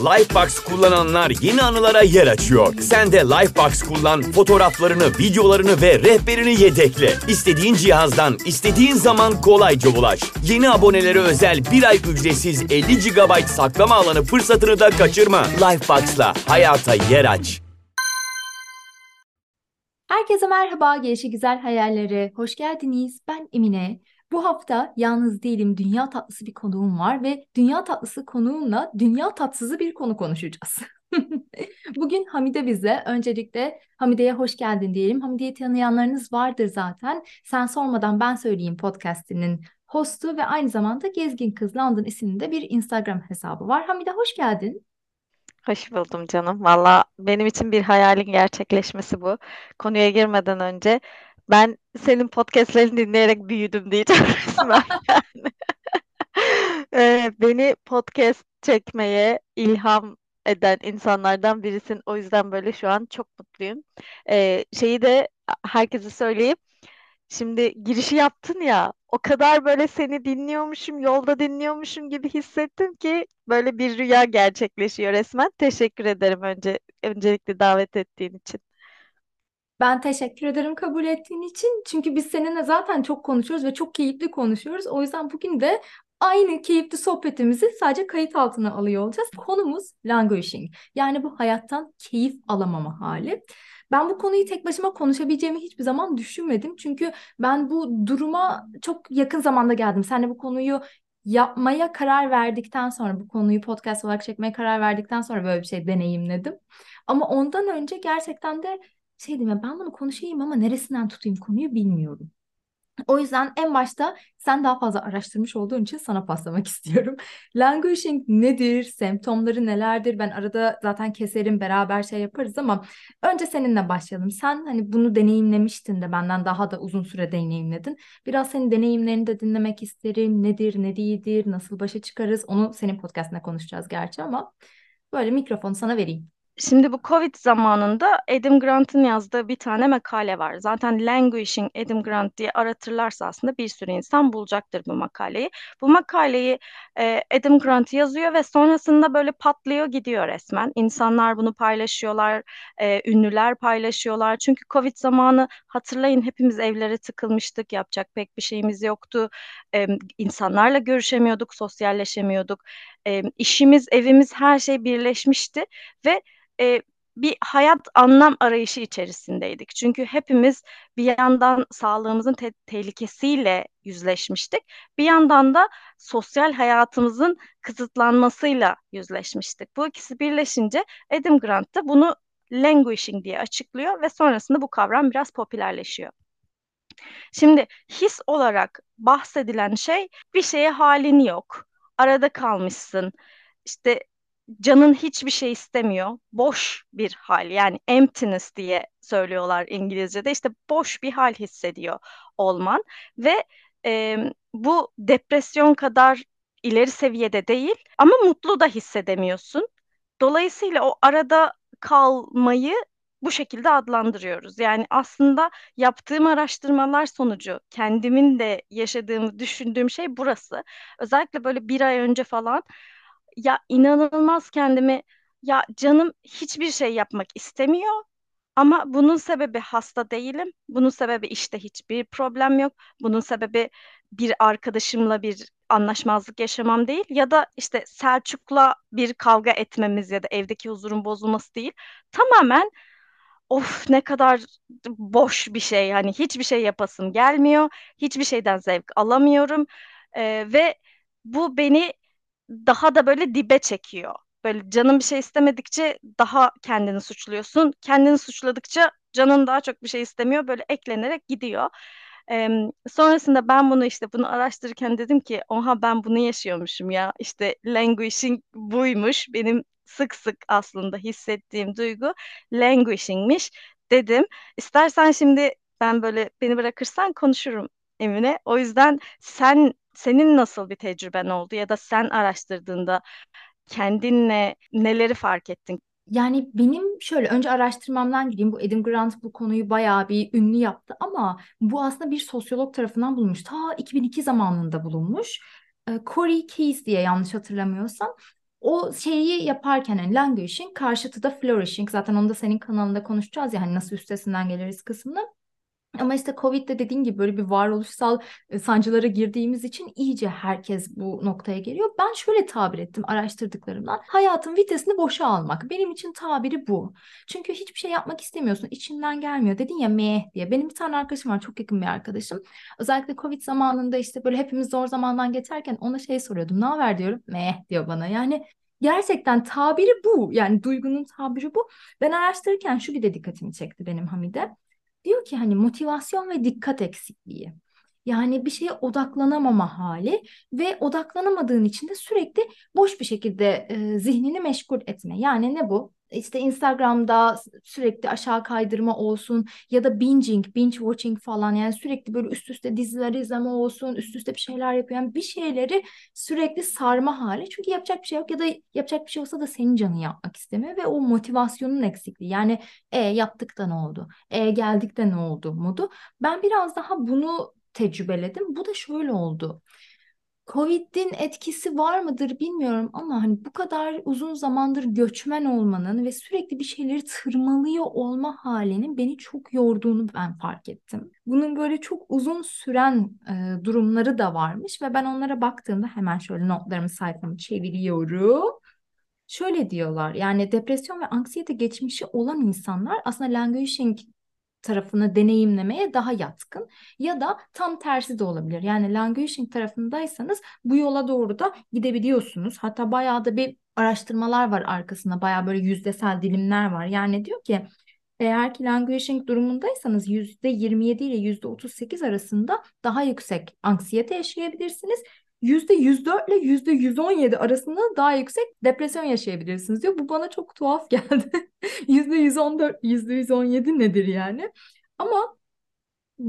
Lifebox kullananlar yeni anılara yer açıyor. Sen de Lifebox kullan, fotoğraflarını, videolarını ve rehberini yedekle. İstediğin cihazdan, istediğin zaman kolayca ulaş. Yeni abonelere özel bir ay ücretsiz 50 GB saklama alanı fırsatını da kaçırma. Lifebox'la hayata yer aç. Herkese merhaba, Gelişi Güzel Hayallere. Hoş geldiniz. Ben Emine. Bu hafta yalnız değilim, dünya tatlısı bir konuğum var ve dünya tatlısı konuğumla dünya tatsızı bir konu konuşacağız. Bugün Hamide bize. Öncelikle Hamide'ye hoş geldin diyelim. Hamide'yi tanıyanlarınız vardır zaten. Sen sormadan ben söyleyeyim podcast'inin hostu ve aynı zamanda Gezgin Kız London isimli bir Instagram hesabı var. Hamide hoş geldin. Hoş buldum canım. Valla benim için bir hayalin gerçekleşmesi bu. Konuya girmeden önce ben senin podcastlerini dinleyerek büyüdüm diyeceğim resmen. Ee, beni podcast çekmeye ilham eden insanlardan birisin. O yüzden böyle şu an çok mutluyum. Ee, şeyi de herkese söyleyeyim. Şimdi girişi yaptın ya, o kadar böyle seni dinliyormuşum, yolda dinliyormuşum gibi hissettim ki böyle bir rüya gerçekleşiyor resmen. Teşekkür ederim önce öncelikle davet ettiğin için. Ben teşekkür ederim kabul ettiğin için. Çünkü biz seninle zaten çok konuşuyoruz ve çok keyifli konuşuyoruz. O yüzden bugün de aynı keyifli sohbetimizi sadece kayıt altına alıyor olacağız. Konumuz languishing. Yani bu hayattan keyif alamama hali. Ben bu konuyu tek başıma konuşabileceğimi hiçbir zaman düşünmedim. Çünkü ben bu duruma çok yakın zamanda geldim. Sen de bu konuyu yapmaya karar verdikten sonra bu konuyu podcast olarak çekmeye karar verdikten sonra böyle bir şey deneyimledim. Ama ondan önce gerçekten de şey dedim ben bunu konuşayım ama neresinden tutayım konuyu bilmiyorum. O yüzden en başta sen daha fazla araştırmış olduğun için sana paslamak istiyorum. Languishing nedir? Semptomları nelerdir? Ben arada zaten keserim beraber şey yaparız ama önce seninle başlayalım. Sen hani bunu deneyimlemiştin de benden daha da uzun süre deneyimledin. Biraz senin deneyimlerini de dinlemek isterim. Nedir, ne değildir, nasıl başa çıkarız? Onu senin podcastında konuşacağız gerçi ama böyle mikrofonu sana vereyim. Şimdi bu Covid zamanında Adam Grant'ın yazdığı bir tane makale var. Zaten Languishing Adam Grant diye aratırlarsa aslında bir sürü insan bulacaktır bu makaleyi. Bu makaleyi e, Adam Grant yazıyor ve sonrasında böyle patlıyor gidiyor resmen. İnsanlar bunu paylaşıyorlar, e, ünlüler paylaşıyorlar. Çünkü Covid zamanı hatırlayın hepimiz evlere tıkılmıştık, yapacak pek bir şeyimiz yoktu. E, insanlarla görüşemiyorduk, sosyalleşemiyorduk. E, işimiz, evimiz her şey birleşmişti ve e, bir hayat anlam arayışı içerisindeydik. Çünkü hepimiz bir yandan sağlığımızın te- tehlikesiyle yüzleşmiştik. Bir yandan da sosyal hayatımızın kısıtlanmasıyla yüzleşmiştik. Bu ikisi birleşince Adam Grant da bunu languishing diye açıklıyor ve sonrasında bu kavram biraz popülerleşiyor. Şimdi his olarak bahsedilen şey bir şeye halin yok. Arada kalmışsın. İşte canın hiçbir şey istemiyor. Boş bir hal yani emptiness diye söylüyorlar İngilizce'de. İşte boş bir hal hissediyor olman ve e, bu depresyon kadar ileri seviyede değil ama mutlu da hissedemiyorsun. Dolayısıyla o arada kalmayı bu şekilde adlandırıyoruz. Yani aslında yaptığım araştırmalar sonucu kendimin de yaşadığımı düşündüğüm şey burası. Özellikle böyle bir ay önce falan ya inanılmaz kendimi ya canım hiçbir şey yapmak istemiyor ama bunun sebebi hasta değilim. Bunun sebebi işte hiçbir problem yok. Bunun sebebi bir arkadaşımla bir anlaşmazlık yaşamam değil ya da işte Selçuk'la bir kavga etmemiz ya da evdeki huzurun bozulması değil. Tamamen of ne kadar boş bir şey. Hani hiçbir şey yapasım gelmiyor. Hiçbir şeyden zevk alamıyorum. Ee, ve bu beni daha da böyle dibe çekiyor. Böyle canın bir şey istemedikçe daha kendini suçluyorsun. Kendini suçladıkça canın daha çok bir şey istemiyor. Böyle eklenerek gidiyor. Ee, sonrasında ben bunu işte bunu araştırırken dedim ki oha ben bunu yaşıyormuşum ya. İşte languishing buymuş. Benim sık sık aslında hissettiğim duygu languishingmiş dedim. İstersen şimdi ben böyle beni bırakırsan konuşurum Emine. O yüzden sen senin nasıl bir tecrüben oldu ya da sen araştırdığında kendinle neleri fark ettin? Yani benim şöyle önce araştırmamdan gireyim. Bu Adam Grant bu konuyu bayağı bir ünlü yaptı ama bu aslında bir sosyolog tarafından bulunmuş. Ta 2002 zamanında bulunmuş. Corey Keyes diye yanlış hatırlamıyorsam. o şeyi yaparken yani languishing karşıtı da flourishing. Zaten onu da senin kanalında konuşacağız ya hani nasıl üstesinden geliriz kısmında. Ama işte Covid'de dediğin gibi böyle bir varoluşsal e, sancılara girdiğimiz için iyice herkes bu noktaya geliyor. Ben şöyle tabir ettim araştırdıklarımdan. Hayatın vitesini boşa almak. Benim için tabiri bu. Çünkü hiçbir şey yapmak istemiyorsun. içinden gelmiyor. Dedin ya meh diye. Benim bir tane arkadaşım var. Çok yakın bir arkadaşım. Özellikle Covid zamanında işte böyle hepimiz zor zamandan geçerken ona şey soruyordum. Ne haber diyorum. Meh diyor bana. Yani Gerçekten tabiri bu. Yani duygunun tabiri bu. Ben araştırırken şu bir de dikkatimi çekti benim Hamide. Diyor ki hani motivasyon ve dikkat eksikliği. Yani bir şeye odaklanamama hali ve odaklanamadığın için de sürekli boş bir şekilde e, zihnini meşgul etme. Yani ne bu? işte Instagram'da sürekli aşağı kaydırma olsun ya da binging, binge watching falan yani sürekli böyle üst üste diziler izleme olsun, üst üste bir şeyler yapıyor. Yani bir şeyleri sürekli sarma hali. Çünkü yapacak bir şey yok ya da yapacak bir şey olsa da senin canın yapmak istemiyor ve o motivasyonun eksikliği. Yani e yaptık da ne oldu? E geldik de ne oldu modu. Ben biraz daha bunu tecrübeledim. Bu da şöyle oldu. Covid'in etkisi var mıdır bilmiyorum ama hani bu kadar uzun zamandır göçmen olmanın ve sürekli bir şeyleri tırmalıyor olma halinin beni çok yorduğunu ben fark ettim. Bunun böyle çok uzun süren e, durumları da varmış ve ben onlara baktığımda hemen şöyle notlarımı sayfamı çeviriyorum. Şöyle diyorlar yani depresyon ve anksiyete geçmişi olan insanlar aslında languishing tarafını deneyimlemeye daha yatkın ya da tam tersi de olabilir. Yani languishing tarafındaysanız bu yola doğru da gidebiliyorsunuz. Hatta bayağı da bir araştırmalar var arkasında. Bayağı böyle yüzdesel dilimler var. Yani diyor ki eğer ki languishing durumundaysanız %27 ile %38 arasında daha yüksek anksiyete yaşayabilirsiniz. %104 ile %117 arasında daha yüksek depresyon yaşayabilirsiniz diyor. Bu bana çok tuhaf geldi. %114, %117 nedir yani? Ama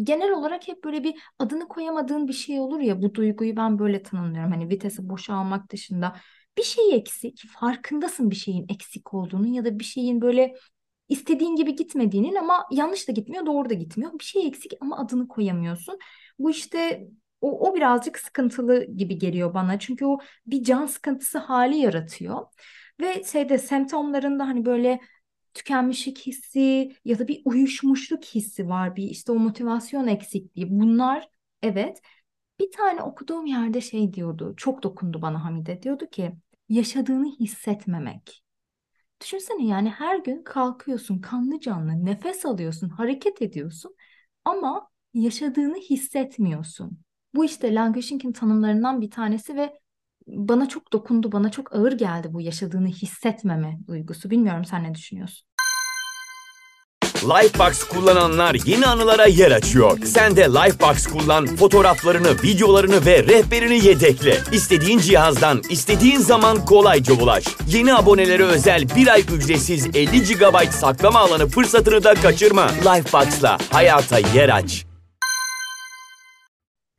genel olarak hep böyle bir adını koyamadığın bir şey olur ya bu duyguyu ben böyle tanımlıyorum. Hani vitesi boşalmak dışında bir şey eksik, farkındasın bir şeyin eksik olduğunu ya da bir şeyin böyle istediğin gibi gitmediğinin ama yanlış da gitmiyor, doğru da gitmiyor. Bir şey eksik ama adını koyamıyorsun. Bu işte o, o birazcık sıkıntılı gibi geliyor bana. Çünkü o bir can sıkıntısı hali yaratıyor. Ve şeyde semptomlarında hani böyle tükenmişlik hissi ya da bir uyuşmuşluk hissi var. Bir işte o motivasyon eksikliği. Bunlar evet. Bir tane okuduğum yerde şey diyordu. Çok dokundu bana Hamide. Diyordu ki yaşadığını hissetmemek. Düşünsene yani her gün kalkıyorsun kanlı canlı nefes alıyorsun hareket ediyorsun ama yaşadığını hissetmiyorsun. Bu işte languishing'in tanımlarından bir tanesi ve bana çok dokundu, bana çok ağır geldi bu yaşadığını hissetmeme duygusu. Bilmiyorum sen ne düşünüyorsun? Lifebox kullananlar yeni anılara yer açıyor. Sen de Lifebox kullan, fotoğraflarını, videolarını ve rehberini yedekle. İstediğin cihazdan, istediğin zaman kolayca ulaş. Yeni abonelere özel bir ay ücretsiz 50 GB saklama alanı fırsatını da kaçırma. Lifebox'la hayata yer aç.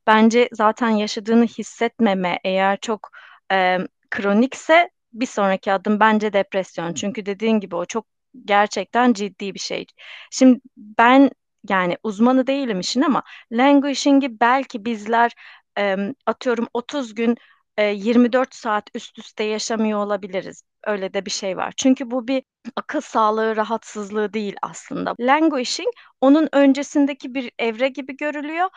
Bence zaten yaşadığını hissetmeme eğer çok e, kronikse bir sonraki adım bence depresyon. Çünkü dediğin gibi o çok gerçekten ciddi bir şey. Şimdi ben yani uzmanı değilim işin ama languishing'i belki bizler e, atıyorum 30 gün e, 24 saat üst üste yaşamıyor olabiliriz. Öyle de bir şey var. Çünkü bu bir akıl sağlığı rahatsızlığı değil aslında. Languishing onun öncesindeki bir evre gibi görülüyor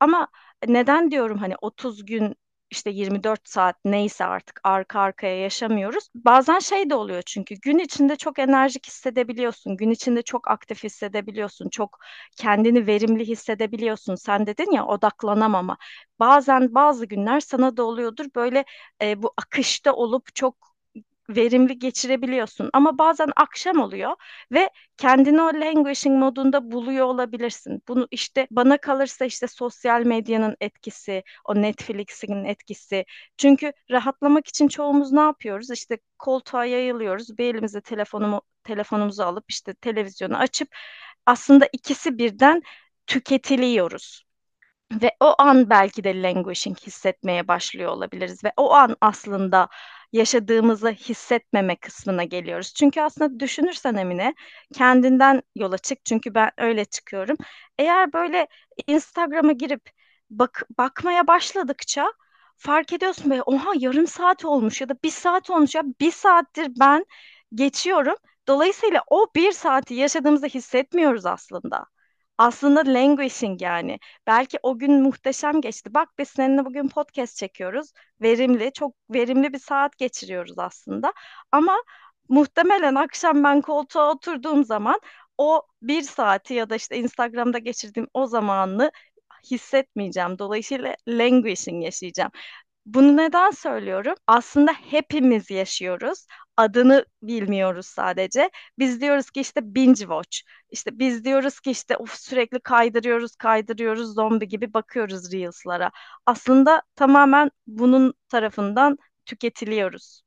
ama neden diyorum hani 30 gün işte 24 saat neyse artık arka arkaya yaşamıyoruz. Bazen şey de oluyor çünkü gün içinde çok enerjik hissedebiliyorsun. Gün içinde çok aktif hissedebiliyorsun. Çok kendini verimli hissedebiliyorsun. Sen dedin ya odaklanamama. Bazen bazı günler sana da oluyordur böyle e, bu akışta olup çok verimli geçirebiliyorsun. Ama bazen akşam oluyor ve kendini o languishing modunda buluyor olabilirsin. Bunu işte bana kalırsa işte sosyal medyanın etkisi, o Netflix'in etkisi. Çünkü rahatlamak için çoğumuz ne yapıyoruz? İşte koltuğa yayılıyoruz. Bir elimizde telefonumu, telefonumuzu alıp işte televizyonu açıp aslında ikisi birden tüketiliyoruz. Ve o an belki de languishing hissetmeye başlıyor olabiliriz ve o an aslında yaşadığımızı hissetmeme kısmına geliyoruz. Çünkü aslında düşünürsen Emine kendinden yola çık çünkü ben öyle çıkıyorum. Eğer böyle Instagram'a girip bak bakmaya başladıkça fark ediyorsun be oha yarım saat olmuş ya da bir saat olmuş ya bir saattir ben geçiyorum. Dolayısıyla o bir saati yaşadığımızda hissetmiyoruz aslında. Aslında languishing yani. Belki o gün muhteşem geçti. Bak biz seninle bugün podcast çekiyoruz. Verimli, çok verimli bir saat geçiriyoruz aslında. Ama muhtemelen akşam ben koltuğa oturduğum zaman o bir saati ya da işte Instagram'da geçirdiğim o zamanı hissetmeyeceğim. Dolayısıyla languishing yaşayacağım. Bunu neden söylüyorum? Aslında hepimiz yaşıyoruz. Adını bilmiyoruz sadece. Biz diyoruz ki işte binge watch. İşte biz diyoruz ki işte of sürekli kaydırıyoruz, kaydırıyoruz, zombi gibi bakıyoruz Reels'lara. Aslında tamamen bunun tarafından tüketiliyoruz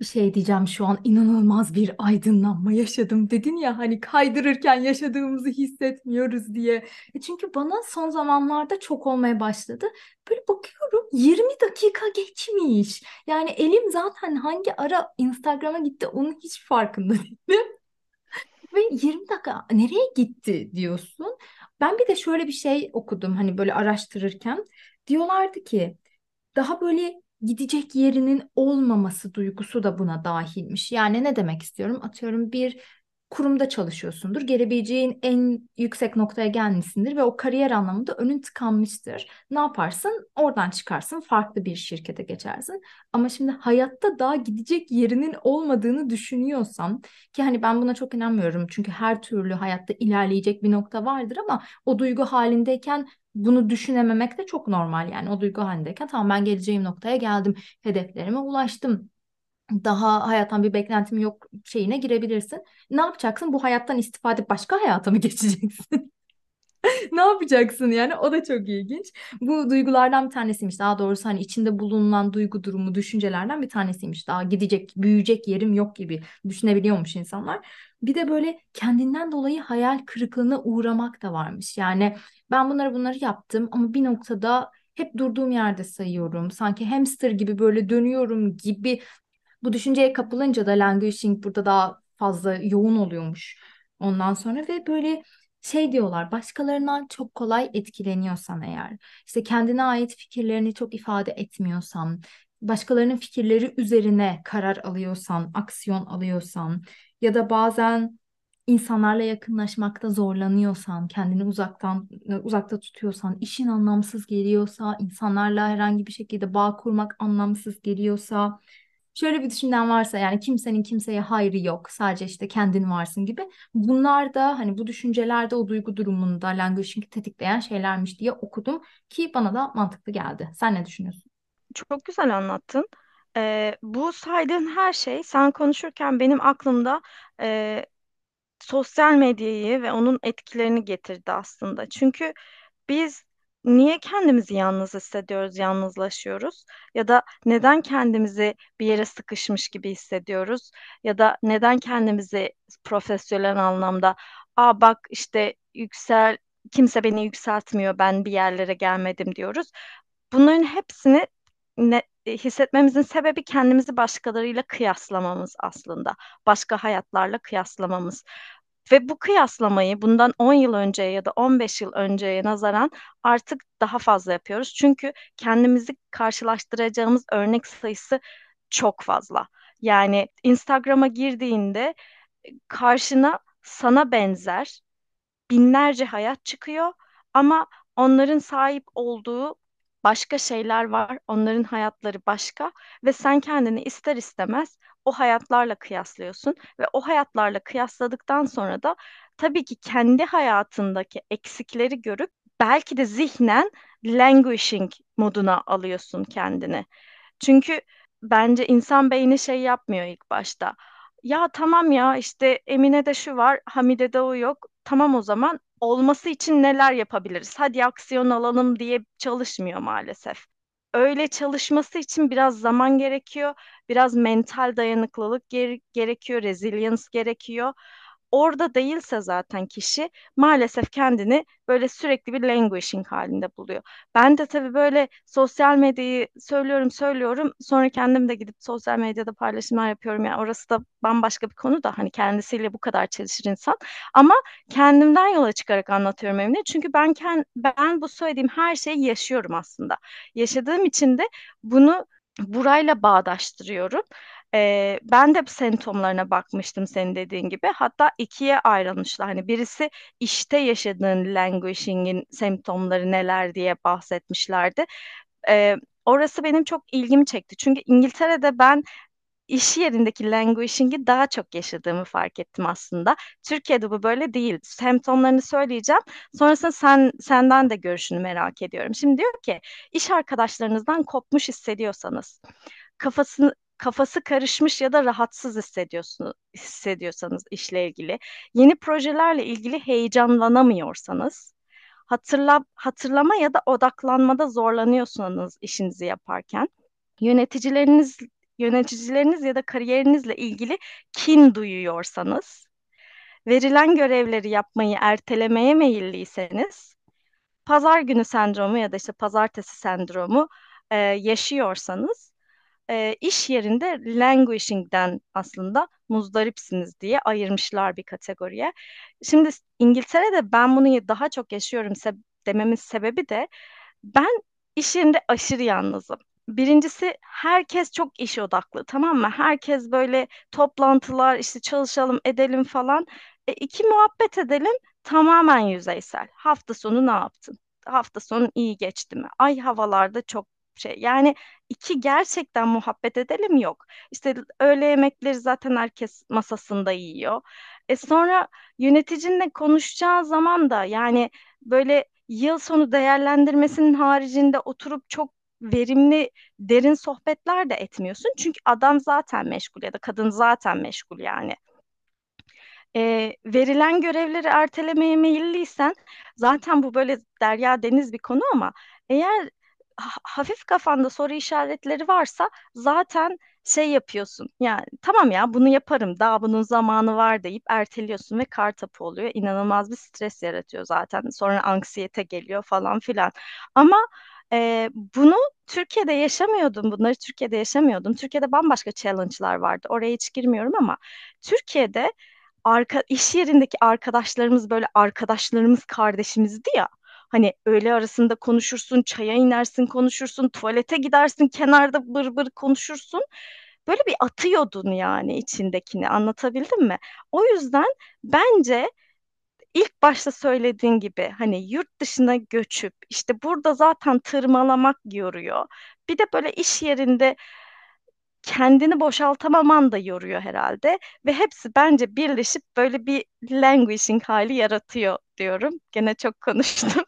bir şey diyeceğim şu an inanılmaz bir aydınlanma yaşadım dedin ya hani kaydırırken yaşadığımızı hissetmiyoruz diye. E çünkü bana son zamanlarda çok olmaya başladı. Böyle bakıyorum 20 dakika geçmiş. Yani elim zaten hangi ara Instagram'a gitti onun hiç farkında değilim. Ve 20 dakika nereye gitti diyorsun. Ben bir de şöyle bir şey okudum hani böyle araştırırken. Diyorlardı ki daha böyle gidecek yerinin olmaması duygusu da buna dahilmiş. Yani ne demek istiyorum? Atıyorum bir kurumda çalışıyorsundur. Gelebileceğin en yüksek noktaya gelmişsindir ve o kariyer anlamında önün tıkanmıştır. Ne yaparsın? Oradan çıkarsın, farklı bir şirkete geçersin. Ama şimdi hayatta daha gidecek yerinin olmadığını düşünüyorsan ki hani ben buna çok inanmıyorum. Çünkü her türlü hayatta ilerleyecek bir nokta vardır ama o duygu halindeyken bunu düşünememek de çok normal yani o duygu halindeyken tamam ben geleceğim noktaya geldim hedeflerime ulaştım daha hayattan bir beklentim yok şeyine girebilirsin. Ne yapacaksın? Bu hayattan istifade başka hayata mı geçeceksin? ne yapacaksın yani? O da çok ilginç. Bu duygulardan bir tanesiymiş. Daha doğrusu hani içinde bulunan duygu durumu, düşüncelerden bir tanesiymiş. Daha gidecek, büyüyecek yerim yok gibi düşünebiliyormuş insanlar. Bir de böyle kendinden dolayı hayal kırıklığına uğramak da varmış. Yani ben bunları bunları yaptım ama bir noktada hep durduğum yerde sayıyorum. Sanki hamster gibi böyle dönüyorum gibi. Bu düşünceye kapılınca da languishing burada daha fazla yoğun oluyormuş. Ondan sonra ve böyle şey diyorlar başkalarından çok kolay etkileniyorsan eğer işte kendine ait fikirlerini çok ifade etmiyorsan başkalarının fikirleri üzerine karar alıyorsan aksiyon alıyorsan ya da bazen insanlarla yakınlaşmakta zorlanıyorsan, kendini uzaktan uzakta tutuyorsan, işin anlamsız geliyorsa, insanlarla herhangi bir şekilde bağ kurmak anlamsız geliyorsa, şöyle bir düşünen varsa yani kimsenin kimseye hayrı yok, sadece işte kendin varsın gibi. Bunlar da hani bu düşüncelerde o duygu durumunda languishing'i tetikleyen şeylermiş diye okudum ki bana da mantıklı geldi. Sen ne düşünüyorsun? Çok güzel anlattın. Ee, bu saydığın her şey sen konuşurken benim aklımda e, sosyal medyayı ve onun etkilerini getirdi aslında. Çünkü biz niye kendimizi yalnız hissediyoruz, yalnızlaşıyoruz? Ya da neden kendimizi bir yere sıkışmış gibi hissediyoruz? Ya da neden kendimizi profesyonel anlamda, aa bak işte yüksel, kimse beni yükseltmiyor, ben bir yerlere gelmedim diyoruz. Bunların hepsini ne, hissetmemizin sebebi kendimizi başkalarıyla kıyaslamamız aslında. Başka hayatlarla kıyaslamamız. Ve bu kıyaslamayı bundan 10 yıl önceye ya da 15 yıl önceye nazaran artık daha fazla yapıyoruz. Çünkü kendimizi karşılaştıracağımız örnek sayısı çok fazla. Yani Instagram'a girdiğinde karşına sana benzer binlerce hayat çıkıyor ama onların sahip olduğu başka şeyler var. Onların hayatları başka ve sen kendini ister istemez o hayatlarla kıyaslıyorsun ve o hayatlarla kıyasladıktan sonra da tabii ki kendi hayatındaki eksikleri görüp belki de zihnen languishing moduna alıyorsun kendini. Çünkü bence insan beyni şey yapmıyor ilk başta. Ya tamam ya işte Emine'de şu var, Hamide'de o yok. Tamam o zaman olması için neler yapabiliriz? Hadi aksiyon alalım diye çalışmıyor maalesef. Öyle çalışması için biraz zaman gerekiyor, biraz mental dayanıklılık gere- gerekiyor, resilience gerekiyor. Orada değilse zaten kişi maalesef kendini böyle sürekli bir languishing halinde buluyor. Ben de tabii böyle sosyal medyayı söylüyorum söylüyorum sonra kendim de gidip sosyal medyada paylaşımlar yapıyorum. Yani orası da bambaşka bir konu da hani kendisiyle bu kadar çalışır insan. Ama kendimden yola çıkarak anlatıyorum Emine. Çünkü ben ben bu söylediğim her şeyi yaşıyorum aslında. Yaşadığım için de bunu burayla bağdaştırıyorum. Ee, ben de semptomlarına bakmıştım senin dediğin gibi. Hatta ikiye ayrılmışlar. Hani birisi işte yaşadığın languishing'in semptomları neler diye bahsetmişlerdi. Ee, orası benim çok ilgimi çekti. Çünkü İngiltere'de ben iş yerindeki languishing'i daha çok yaşadığımı fark ettim aslında. Türkiye'de bu böyle değil. Semptomlarını söyleyeceğim. Sonrasında sen senden de görüşünü merak ediyorum. Şimdi diyor ki iş arkadaşlarınızdan kopmuş hissediyorsanız, kafasını kafası karışmış ya da rahatsız hissediyorsunuz hissediyorsanız işle ilgili, yeni projelerle ilgili heyecanlanamıyorsanız, hatırla, hatırlama ya da odaklanmada zorlanıyorsanız işinizi yaparken, yöneticileriniz yöneticileriniz ya da kariyerinizle ilgili kin duyuyorsanız, verilen görevleri yapmayı ertelemeye meyilliyseniz, pazar günü sendromu ya da işte pazartesi sendromu e, yaşıyorsanız, e, iş yerinde languishing'den aslında muzdaripsiniz diye ayırmışlar bir kategoriye. Şimdi İngiltere'de ben bunu daha çok yaşıyorum se dememin sebebi de ben iş yerinde aşırı yalnızım. Birincisi herkes çok iş odaklı tamam mı? Herkes böyle toplantılar işte çalışalım edelim falan. E, iki muhabbet edelim tamamen yüzeysel. Hafta sonu ne yaptın? Hafta sonu iyi geçti mi? Ay havalarda çok şey. Yani iki gerçekten muhabbet edelim yok. İşte öğle yemekleri zaten herkes masasında yiyor. E sonra yöneticinle konuşacağı zaman da yani böyle yıl sonu değerlendirmesinin haricinde oturup çok verimli, derin sohbetler de etmiyorsun. Çünkü adam zaten meşgul ya da kadın zaten meşgul yani. E, verilen görevleri ertelemeye meyilliysen zaten bu böyle derya deniz bir konu ama eğer hafif kafanda soru işaretleri varsa zaten şey yapıyorsun. Yani tamam ya bunu yaparım daha bunun zamanı var deyip erteliyorsun ve kartapı oluyor. İnanılmaz bir stres yaratıyor zaten. Sonra anksiyete geliyor falan filan. Ama e, bunu Türkiye'de yaşamıyordum. Bunları Türkiye'de yaşamıyordum. Türkiye'de bambaşka challenge'lar vardı. Oraya hiç girmiyorum ama Türkiye'de arka, iş yerindeki arkadaşlarımız böyle arkadaşlarımız kardeşimizdi ya. Hani öğle arasında konuşursun, çaya inersin konuşursun, tuvalete gidersin, kenarda bır bır konuşursun. Böyle bir atıyordun yani içindekini anlatabildim mi? O yüzden bence ilk başta söylediğin gibi hani yurt dışına göçüp işte burada zaten tırmalamak yoruyor. Bir de böyle iş yerinde kendini boşaltamaman da yoruyor herhalde ve hepsi bence birleşip böyle bir languishing hali yaratıyor diyorum. Gene çok konuştum.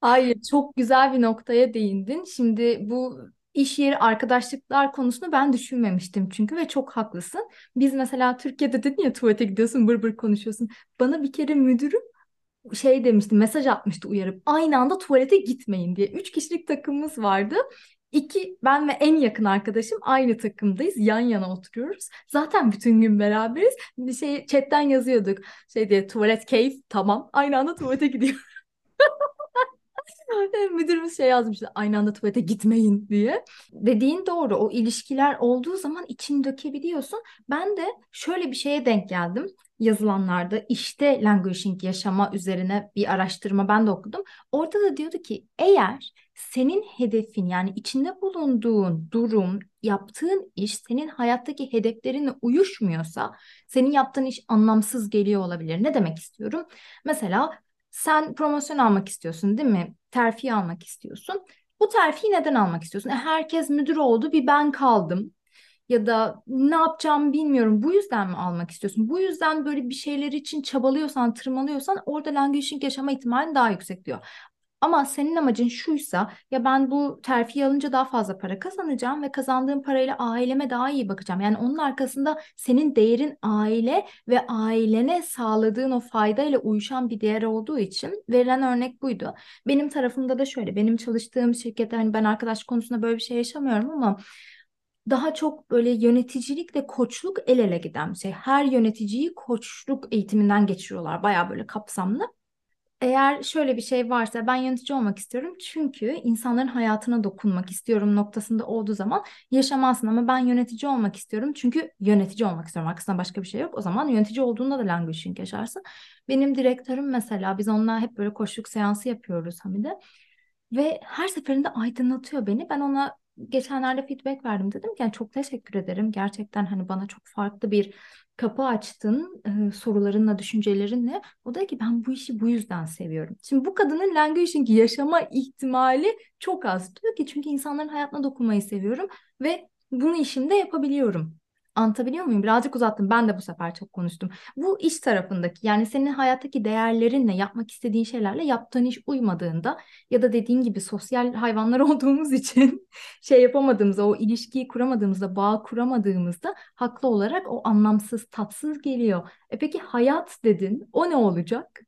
Hayır, çok güzel bir noktaya değindin. Şimdi bu iş yeri arkadaşlıklar konusunu ben düşünmemiştim çünkü ve çok haklısın. Biz mesela Türkiye'de dedin ya tuvalete gidiyorsun bır bır konuşuyorsun. Bana bir kere müdürüm şey demişti mesaj atmıştı uyarıp aynı anda tuvalete gitmeyin diye. Üç kişilik takımımız vardı. İki, ben ve en yakın arkadaşım aynı takımdayız. Yan yana oturuyoruz. Zaten bütün gün beraberiz. Bir şey chatten yazıyorduk. Şey diye tuvalet keyif tamam. Aynı anda tuvalete gidiyor. Müdürümüz şey yazmıştı aynı anda tuvalete gitmeyin diye. Dediğin doğru o ilişkiler olduğu zaman içini dökebiliyorsun. Ben de şöyle bir şeye denk geldim yazılanlarda işte languishing yaşama üzerine bir araştırma ben de okudum. Orada da diyordu ki eğer senin hedefin yani içinde bulunduğun durum, yaptığın iş senin hayattaki hedeflerine uyuşmuyorsa senin yaptığın iş anlamsız geliyor olabilir. Ne demek istiyorum? Mesela sen promosyon almak istiyorsun değil mi? Terfi almak istiyorsun. Bu terfiyi neden almak istiyorsun? E, herkes müdür oldu bir ben kaldım. Ya da ne yapacağımı bilmiyorum. Bu yüzden mi almak istiyorsun? Bu yüzden böyle bir şeyler için çabalıyorsan, tırmalıyorsan orada languishing yaşama ihtimalin daha yüksek diyor. Ama senin amacın şuysa ya ben bu terfi alınca daha fazla para kazanacağım ve kazandığım parayla aileme daha iyi bakacağım. Yani onun arkasında senin değerin aile ve ailene sağladığın o faydayla uyuşan bir değer olduğu için verilen örnek buydu. Benim tarafımda da şöyle benim çalıştığım şirkette hani ben arkadaş konusunda böyle bir şey yaşamıyorum ama daha çok böyle yöneticilikle koçluk el ele giden bir şey. Her yöneticiyi koçluk eğitiminden geçiriyorlar. Bayağı böyle kapsamlı. Eğer şöyle bir şey varsa ben yönetici olmak istiyorum çünkü insanların hayatına dokunmak istiyorum noktasında olduğu zaman yaşamazsın ama ben yönetici olmak istiyorum çünkü yönetici olmak istiyorum. Arkasında başka bir şey yok. O zaman yönetici olduğunda da languishing yaşarsın. Benim direktörüm mesela biz onunla hep böyle koşuluk seansı yapıyoruz Hamide. Ve her seferinde aydınlatıyor beni. Ben ona geçenlerde feedback verdim. Dedim ki yani çok teşekkür ederim. Gerçekten hani bana çok farklı bir kapı açtın e, sorularınla, düşüncelerinle. O da ki ben bu işi bu yüzden seviyorum. Şimdi bu kadının languaging yaşama ihtimali çok az. Diyor ki çünkü insanların hayatına dokunmayı seviyorum ve bunu işimde yapabiliyorum. Anlatabiliyor muyum? Birazcık uzattım. Ben de bu sefer çok konuştum. Bu iş tarafındaki yani senin hayattaki değerlerinle yapmak istediğin şeylerle yaptığın iş uymadığında ya da dediğin gibi sosyal hayvanlar olduğumuz için şey yapamadığımızda o ilişkiyi kuramadığımızda bağ kuramadığımızda haklı olarak o anlamsız tatsız geliyor. E peki hayat dedin o ne olacak?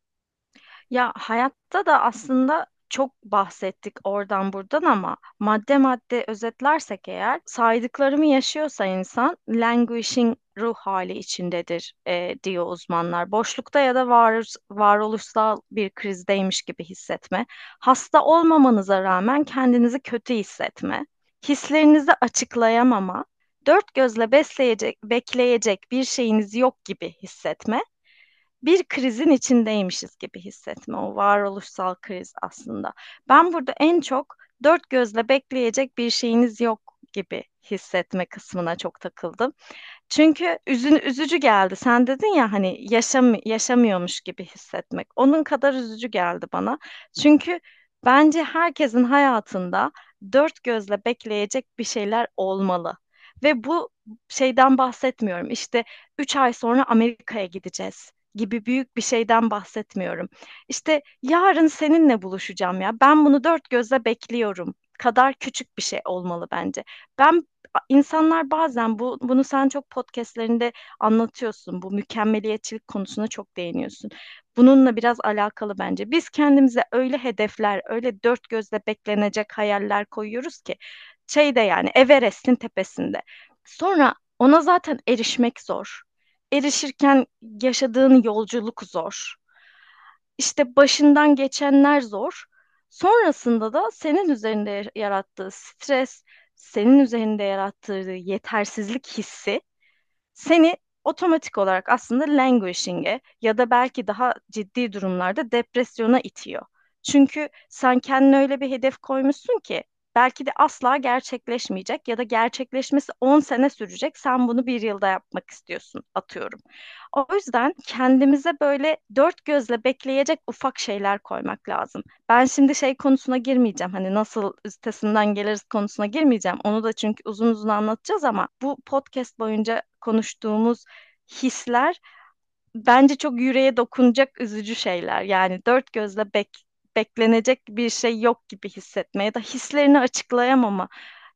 Ya hayatta da aslında çok bahsettik oradan buradan ama madde madde özetlersek eğer saydıklarımı yaşıyorsa insan languishing ruh hali içindedir e, diyor uzmanlar. Boşlukta ya da var, varoluşsal bir krizdeymiş gibi hissetme. Hasta olmamanıza rağmen kendinizi kötü hissetme. Hislerinizi açıklayamama. Dört gözle besleyecek, bekleyecek bir şeyiniz yok gibi hissetme bir krizin içindeymişiz gibi hissetme. O varoluşsal kriz aslında. Ben burada en çok dört gözle bekleyecek bir şeyiniz yok gibi hissetme kısmına çok takıldım. Çünkü üzün, üzücü geldi. Sen dedin ya hani yaşam, yaşamıyormuş gibi hissetmek. Onun kadar üzücü geldi bana. Çünkü bence herkesin hayatında dört gözle bekleyecek bir şeyler olmalı. Ve bu şeyden bahsetmiyorum. İşte üç ay sonra Amerika'ya gideceğiz gibi büyük bir şeyden bahsetmiyorum. İşte yarın seninle buluşacağım ya. Ben bunu dört gözle bekliyorum. Kadar küçük bir şey olmalı bence. Ben insanlar bazen bu bunu sen çok podcastlerinde anlatıyorsun. Bu mükemmeliyetçilik konusuna çok değiniyorsun. Bununla biraz alakalı bence. Biz kendimize öyle hedefler, öyle dört gözle beklenecek hayaller koyuyoruz ki şeyde yani Everest'in tepesinde. Sonra ona zaten erişmek zor erişirken yaşadığın yolculuk zor. İşte başından geçenler zor. Sonrasında da senin üzerinde yarattığı stres, senin üzerinde yarattığı yetersizlik hissi seni otomatik olarak aslında languishing'e ya da belki daha ciddi durumlarda depresyona itiyor. Çünkü sen kendine öyle bir hedef koymuşsun ki belki de asla gerçekleşmeyecek ya da gerçekleşmesi 10 sene sürecek. Sen bunu bir yılda yapmak istiyorsun atıyorum. O yüzden kendimize böyle dört gözle bekleyecek ufak şeyler koymak lazım. Ben şimdi şey konusuna girmeyeceğim. Hani nasıl üstesinden geliriz konusuna girmeyeceğim. Onu da çünkü uzun uzun anlatacağız ama bu podcast boyunca konuştuğumuz hisler bence çok yüreğe dokunacak üzücü şeyler. Yani dört gözle bek beklenecek bir şey yok gibi hissetme ya da hislerini açıklayamama.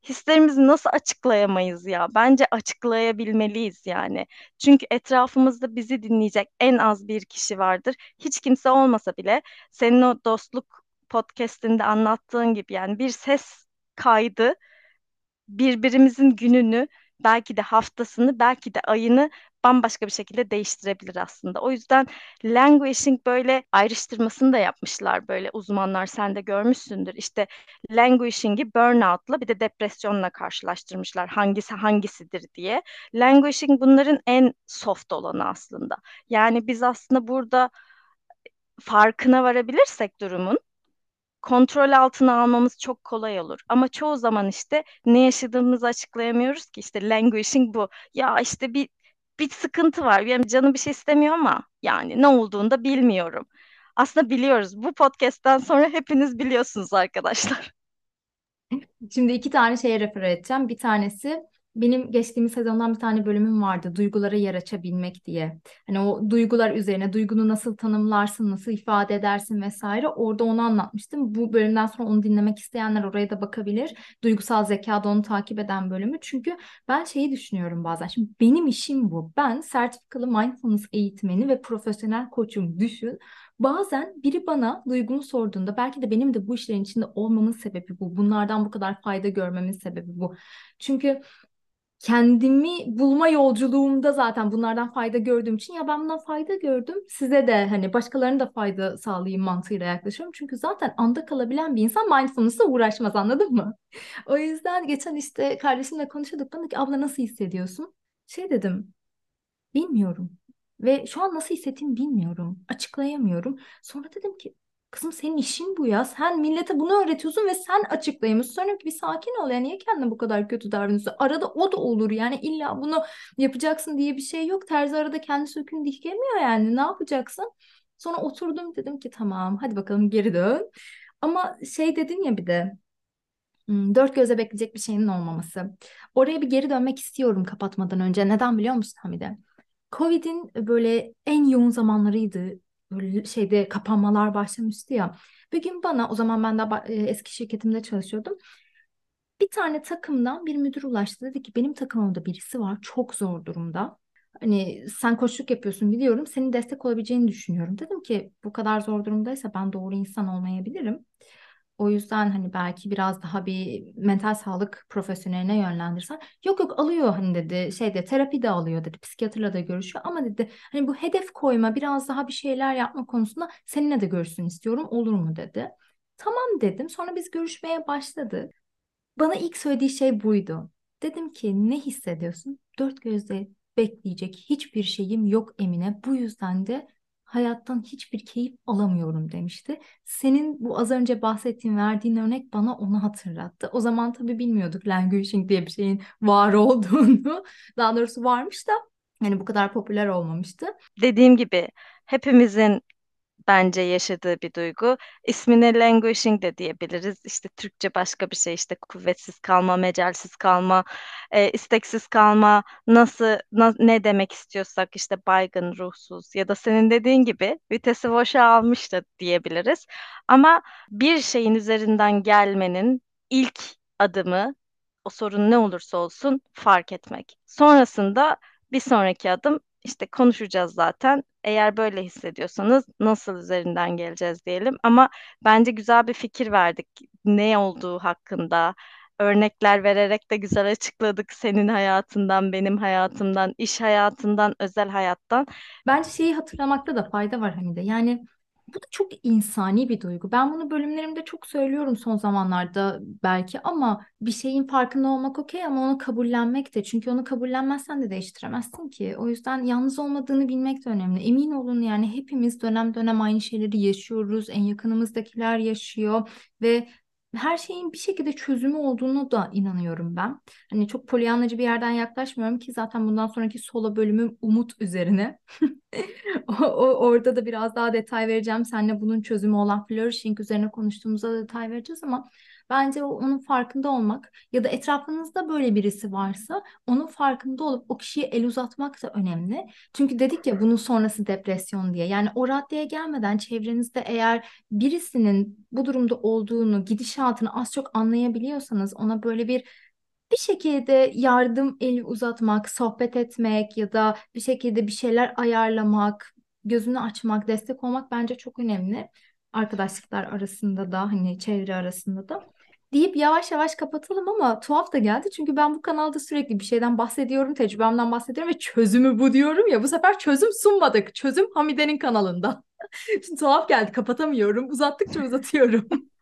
Hislerimizi nasıl açıklayamayız ya? Bence açıklayabilmeliyiz yani. Çünkü etrafımızda bizi dinleyecek en az bir kişi vardır. Hiç kimse olmasa bile senin o dostluk podcast'inde anlattığın gibi yani bir ses kaydı birbirimizin gününü belki de haftasını belki de ayını bambaşka bir şekilde değiştirebilir aslında. O yüzden languishing böyle ayrıştırmasını da yapmışlar böyle uzmanlar sen de görmüşsündür. İşte languishing'i burnout'la bir de depresyonla karşılaştırmışlar. Hangisi hangisidir diye. Languishing bunların en soft olanı aslında. Yani biz aslında burada farkına varabilirsek durumun kontrol altına almamız çok kolay olur. Ama çoğu zaman işte ne yaşadığımızı açıklayamıyoruz ki işte languishing bu. Ya işte bir bir sıkıntı var. Benim canım bir şey istemiyor ama yani ne olduğunu da bilmiyorum. Aslında biliyoruz. Bu podcast'ten sonra hepiniz biliyorsunuz arkadaşlar. Şimdi iki tane şeye refer edeceğim. Bir tanesi benim geçtiğimiz sezondan bir tane bölümüm vardı. Duygulara yer açabilmek diye. Hani o duygular üzerine duygunu nasıl tanımlarsın, nasıl ifade edersin vesaire. Orada onu anlatmıştım. Bu bölümden sonra onu dinlemek isteyenler oraya da bakabilir. Duygusal zekada onu takip eden bölümü. Çünkü ben şeyi düşünüyorum bazen. Şimdi benim işim bu. Ben sertifikalı mindfulness eğitmeni ve profesyonel koçum düşün. Bazen biri bana duygumu sorduğunda belki de benim de bu işlerin içinde olmamın sebebi bu. Bunlardan bu kadar fayda görmemin sebebi bu. Çünkü kendimi bulma yolculuğumda zaten bunlardan fayda gördüğüm için ya ben bundan fayda gördüm size de hani başkalarına da fayda sağlayayım mantığıyla yaklaşıyorum. Çünkü zaten anda kalabilen bir insan mindfulness'la uğraşmaz anladın mı? O yüzden geçen işte kardeşimle konuşuyorduk bana ki abla nasıl hissediyorsun? Şey dedim bilmiyorum ve şu an nasıl hissettiğimi bilmiyorum açıklayamıyorum. Sonra dedim ki Kızım senin işin bu ya. Sen millete bunu öğretiyorsun ve sen açıklayamıyorsun. Sonra bir sakin ol. Yani niye kendine bu kadar kötü davranıyorsun? Arada o da olur. Yani illa bunu yapacaksın diye bir şey yok. Terzi arada kendi sökünü dikemiyor yani. Ne yapacaksın? Sonra oturdum dedim ki tamam hadi bakalım geri dön. Ama şey dedin ya bir de dört göze bekleyecek bir şeyin olmaması. Oraya bir geri dönmek istiyorum kapatmadan önce. Neden biliyor musun Hamide? Covid'in böyle en yoğun zamanlarıydı böyle şeyde kapanmalar başlamıştı ya. Bir gün bana o zaman ben de eski şirketimde çalışıyordum. Bir tane takımdan bir müdür ulaştı. Dedi ki benim takımımda birisi var çok zor durumda. Hani sen koçluk yapıyorsun biliyorum. Senin destek olabileceğini düşünüyorum. Dedim ki bu kadar zor durumdaysa ben doğru insan olmayabilirim. O yüzden hani belki biraz daha bir mental sağlık profesyoneline yönlendirsen. Yok yok alıyor hani dedi şeyde terapi de alıyor dedi. Psikiyatrla da görüşüyor ama dedi hani bu hedef koyma biraz daha bir şeyler yapma konusunda seninle de görüşsün istiyorum olur mu dedi. Tamam dedim. Sonra biz görüşmeye başladık. Bana ilk söylediği şey buydu. Dedim ki ne hissediyorsun? Dört gözle bekleyecek hiçbir şeyim yok Emine. Bu yüzden de hayattan hiçbir keyif alamıyorum demişti. Senin bu az önce bahsettiğin verdiğin örnek bana onu hatırlattı. O zaman tabii bilmiyorduk languaging diye bir şeyin var olduğunu. Daha doğrusu varmış da hani bu kadar popüler olmamıştı. Dediğim gibi hepimizin bence yaşadığı bir duygu. İsmine languishing de diyebiliriz. İşte Türkçe başka bir şey işte kuvvetsiz kalma, mecalsiz kalma, e, isteksiz kalma, nasıl na, ne demek istiyorsak işte baygın, ruhsuz ya da senin dediğin gibi vitesi boşa almış da diyebiliriz. Ama bir şeyin üzerinden gelmenin ilk adımı o sorun ne olursa olsun fark etmek. Sonrasında bir sonraki adım işte konuşacağız zaten. Eğer böyle hissediyorsanız nasıl üzerinden geleceğiz diyelim. Ama bence güzel bir fikir verdik. Ne olduğu hakkında örnekler vererek de güzel açıkladık. Senin hayatından, benim hayatımdan, iş hayatından, özel hayattan. Bence şeyi hatırlamakta da fayda var Hamide. Yani bu da çok insani bir duygu. Ben bunu bölümlerimde çok söylüyorum son zamanlarda belki ama bir şeyin farkında olmak okey ama onu kabullenmek de. Çünkü onu kabullenmezsen de değiştiremezsin ki. O yüzden yalnız olmadığını bilmek de önemli. Emin olun yani hepimiz dönem dönem aynı şeyleri yaşıyoruz. En yakınımızdakiler yaşıyor ve her şeyin bir şekilde çözümü olduğunu da inanıyorum ben. Hani çok polyanlacı bir yerden yaklaşmıyorum ki zaten bundan sonraki solo bölümüm umut üzerine. o, o, orada da biraz daha detay vereceğim. Seninle bunun çözümü olan flourishing üzerine konuştuğumuzda da detay vereceğiz ama Bence onun farkında olmak ya da etrafınızda böyle birisi varsa onun farkında olup o kişiye el uzatmak da önemli. Çünkü dedik ya bunun sonrası depresyon diye. Yani o raddeye gelmeden çevrenizde eğer birisinin bu durumda olduğunu, gidişatını az çok anlayabiliyorsanız ona böyle bir bir şekilde yardım eli uzatmak, sohbet etmek ya da bir şekilde bir şeyler ayarlamak, gözünü açmak, destek olmak bence çok önemli. Arkadaşlıklar arasında da hani çevre arasında da deyip yavaş yavaş kapatalım ama tuhaf da geldi. Çünkü ben bu kanalda sürekli bir şeyden bahsediyorum, tecrübemden bahsediyorum ve çözümü bu diyorum ya. Bu sefer çözüm sunmadık. Çözüm Hamide'nin kanalında. Şimdi tuhaf geldi, kapatamıyorum. Uzattıkça uzatıyorum.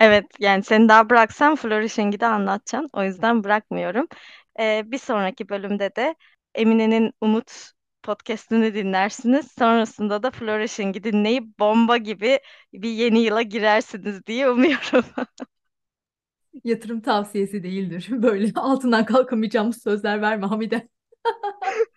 Evet yani seni daha bıraksam Flourishing'i de anlatacaksın. O yüzden bırakmıyorum. Ee, bir sonraki bölümde de Emine'nin Umut podcast'ini dinlersiniz. Sonrasında da Flourishing'i dinleyip bomba gibi bir yeni yıla girersiniz diye umuyorum. Yatırım tavsiyesi değildir. Böyle altından kalkamayacağımız sözler verme Hamide.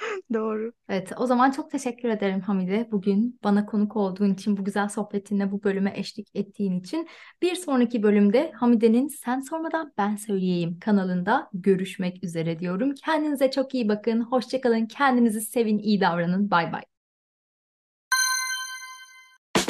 Doğru. Evet, o zaman çok teşekkür ederim Hamide. Bugün bana konuk olduğun için, bu güzel sohbetinle bu bölüme eşlik ettiğin için. Bir sonraki bölümde Hamide'nin Sen Sormadan Ben Söyleyeyim kanalında görüşmek üzere diyorum. Kendinize çok iyi bakın, hoşçakalın, kendinizi sevin, iyi davranın. Bay bay.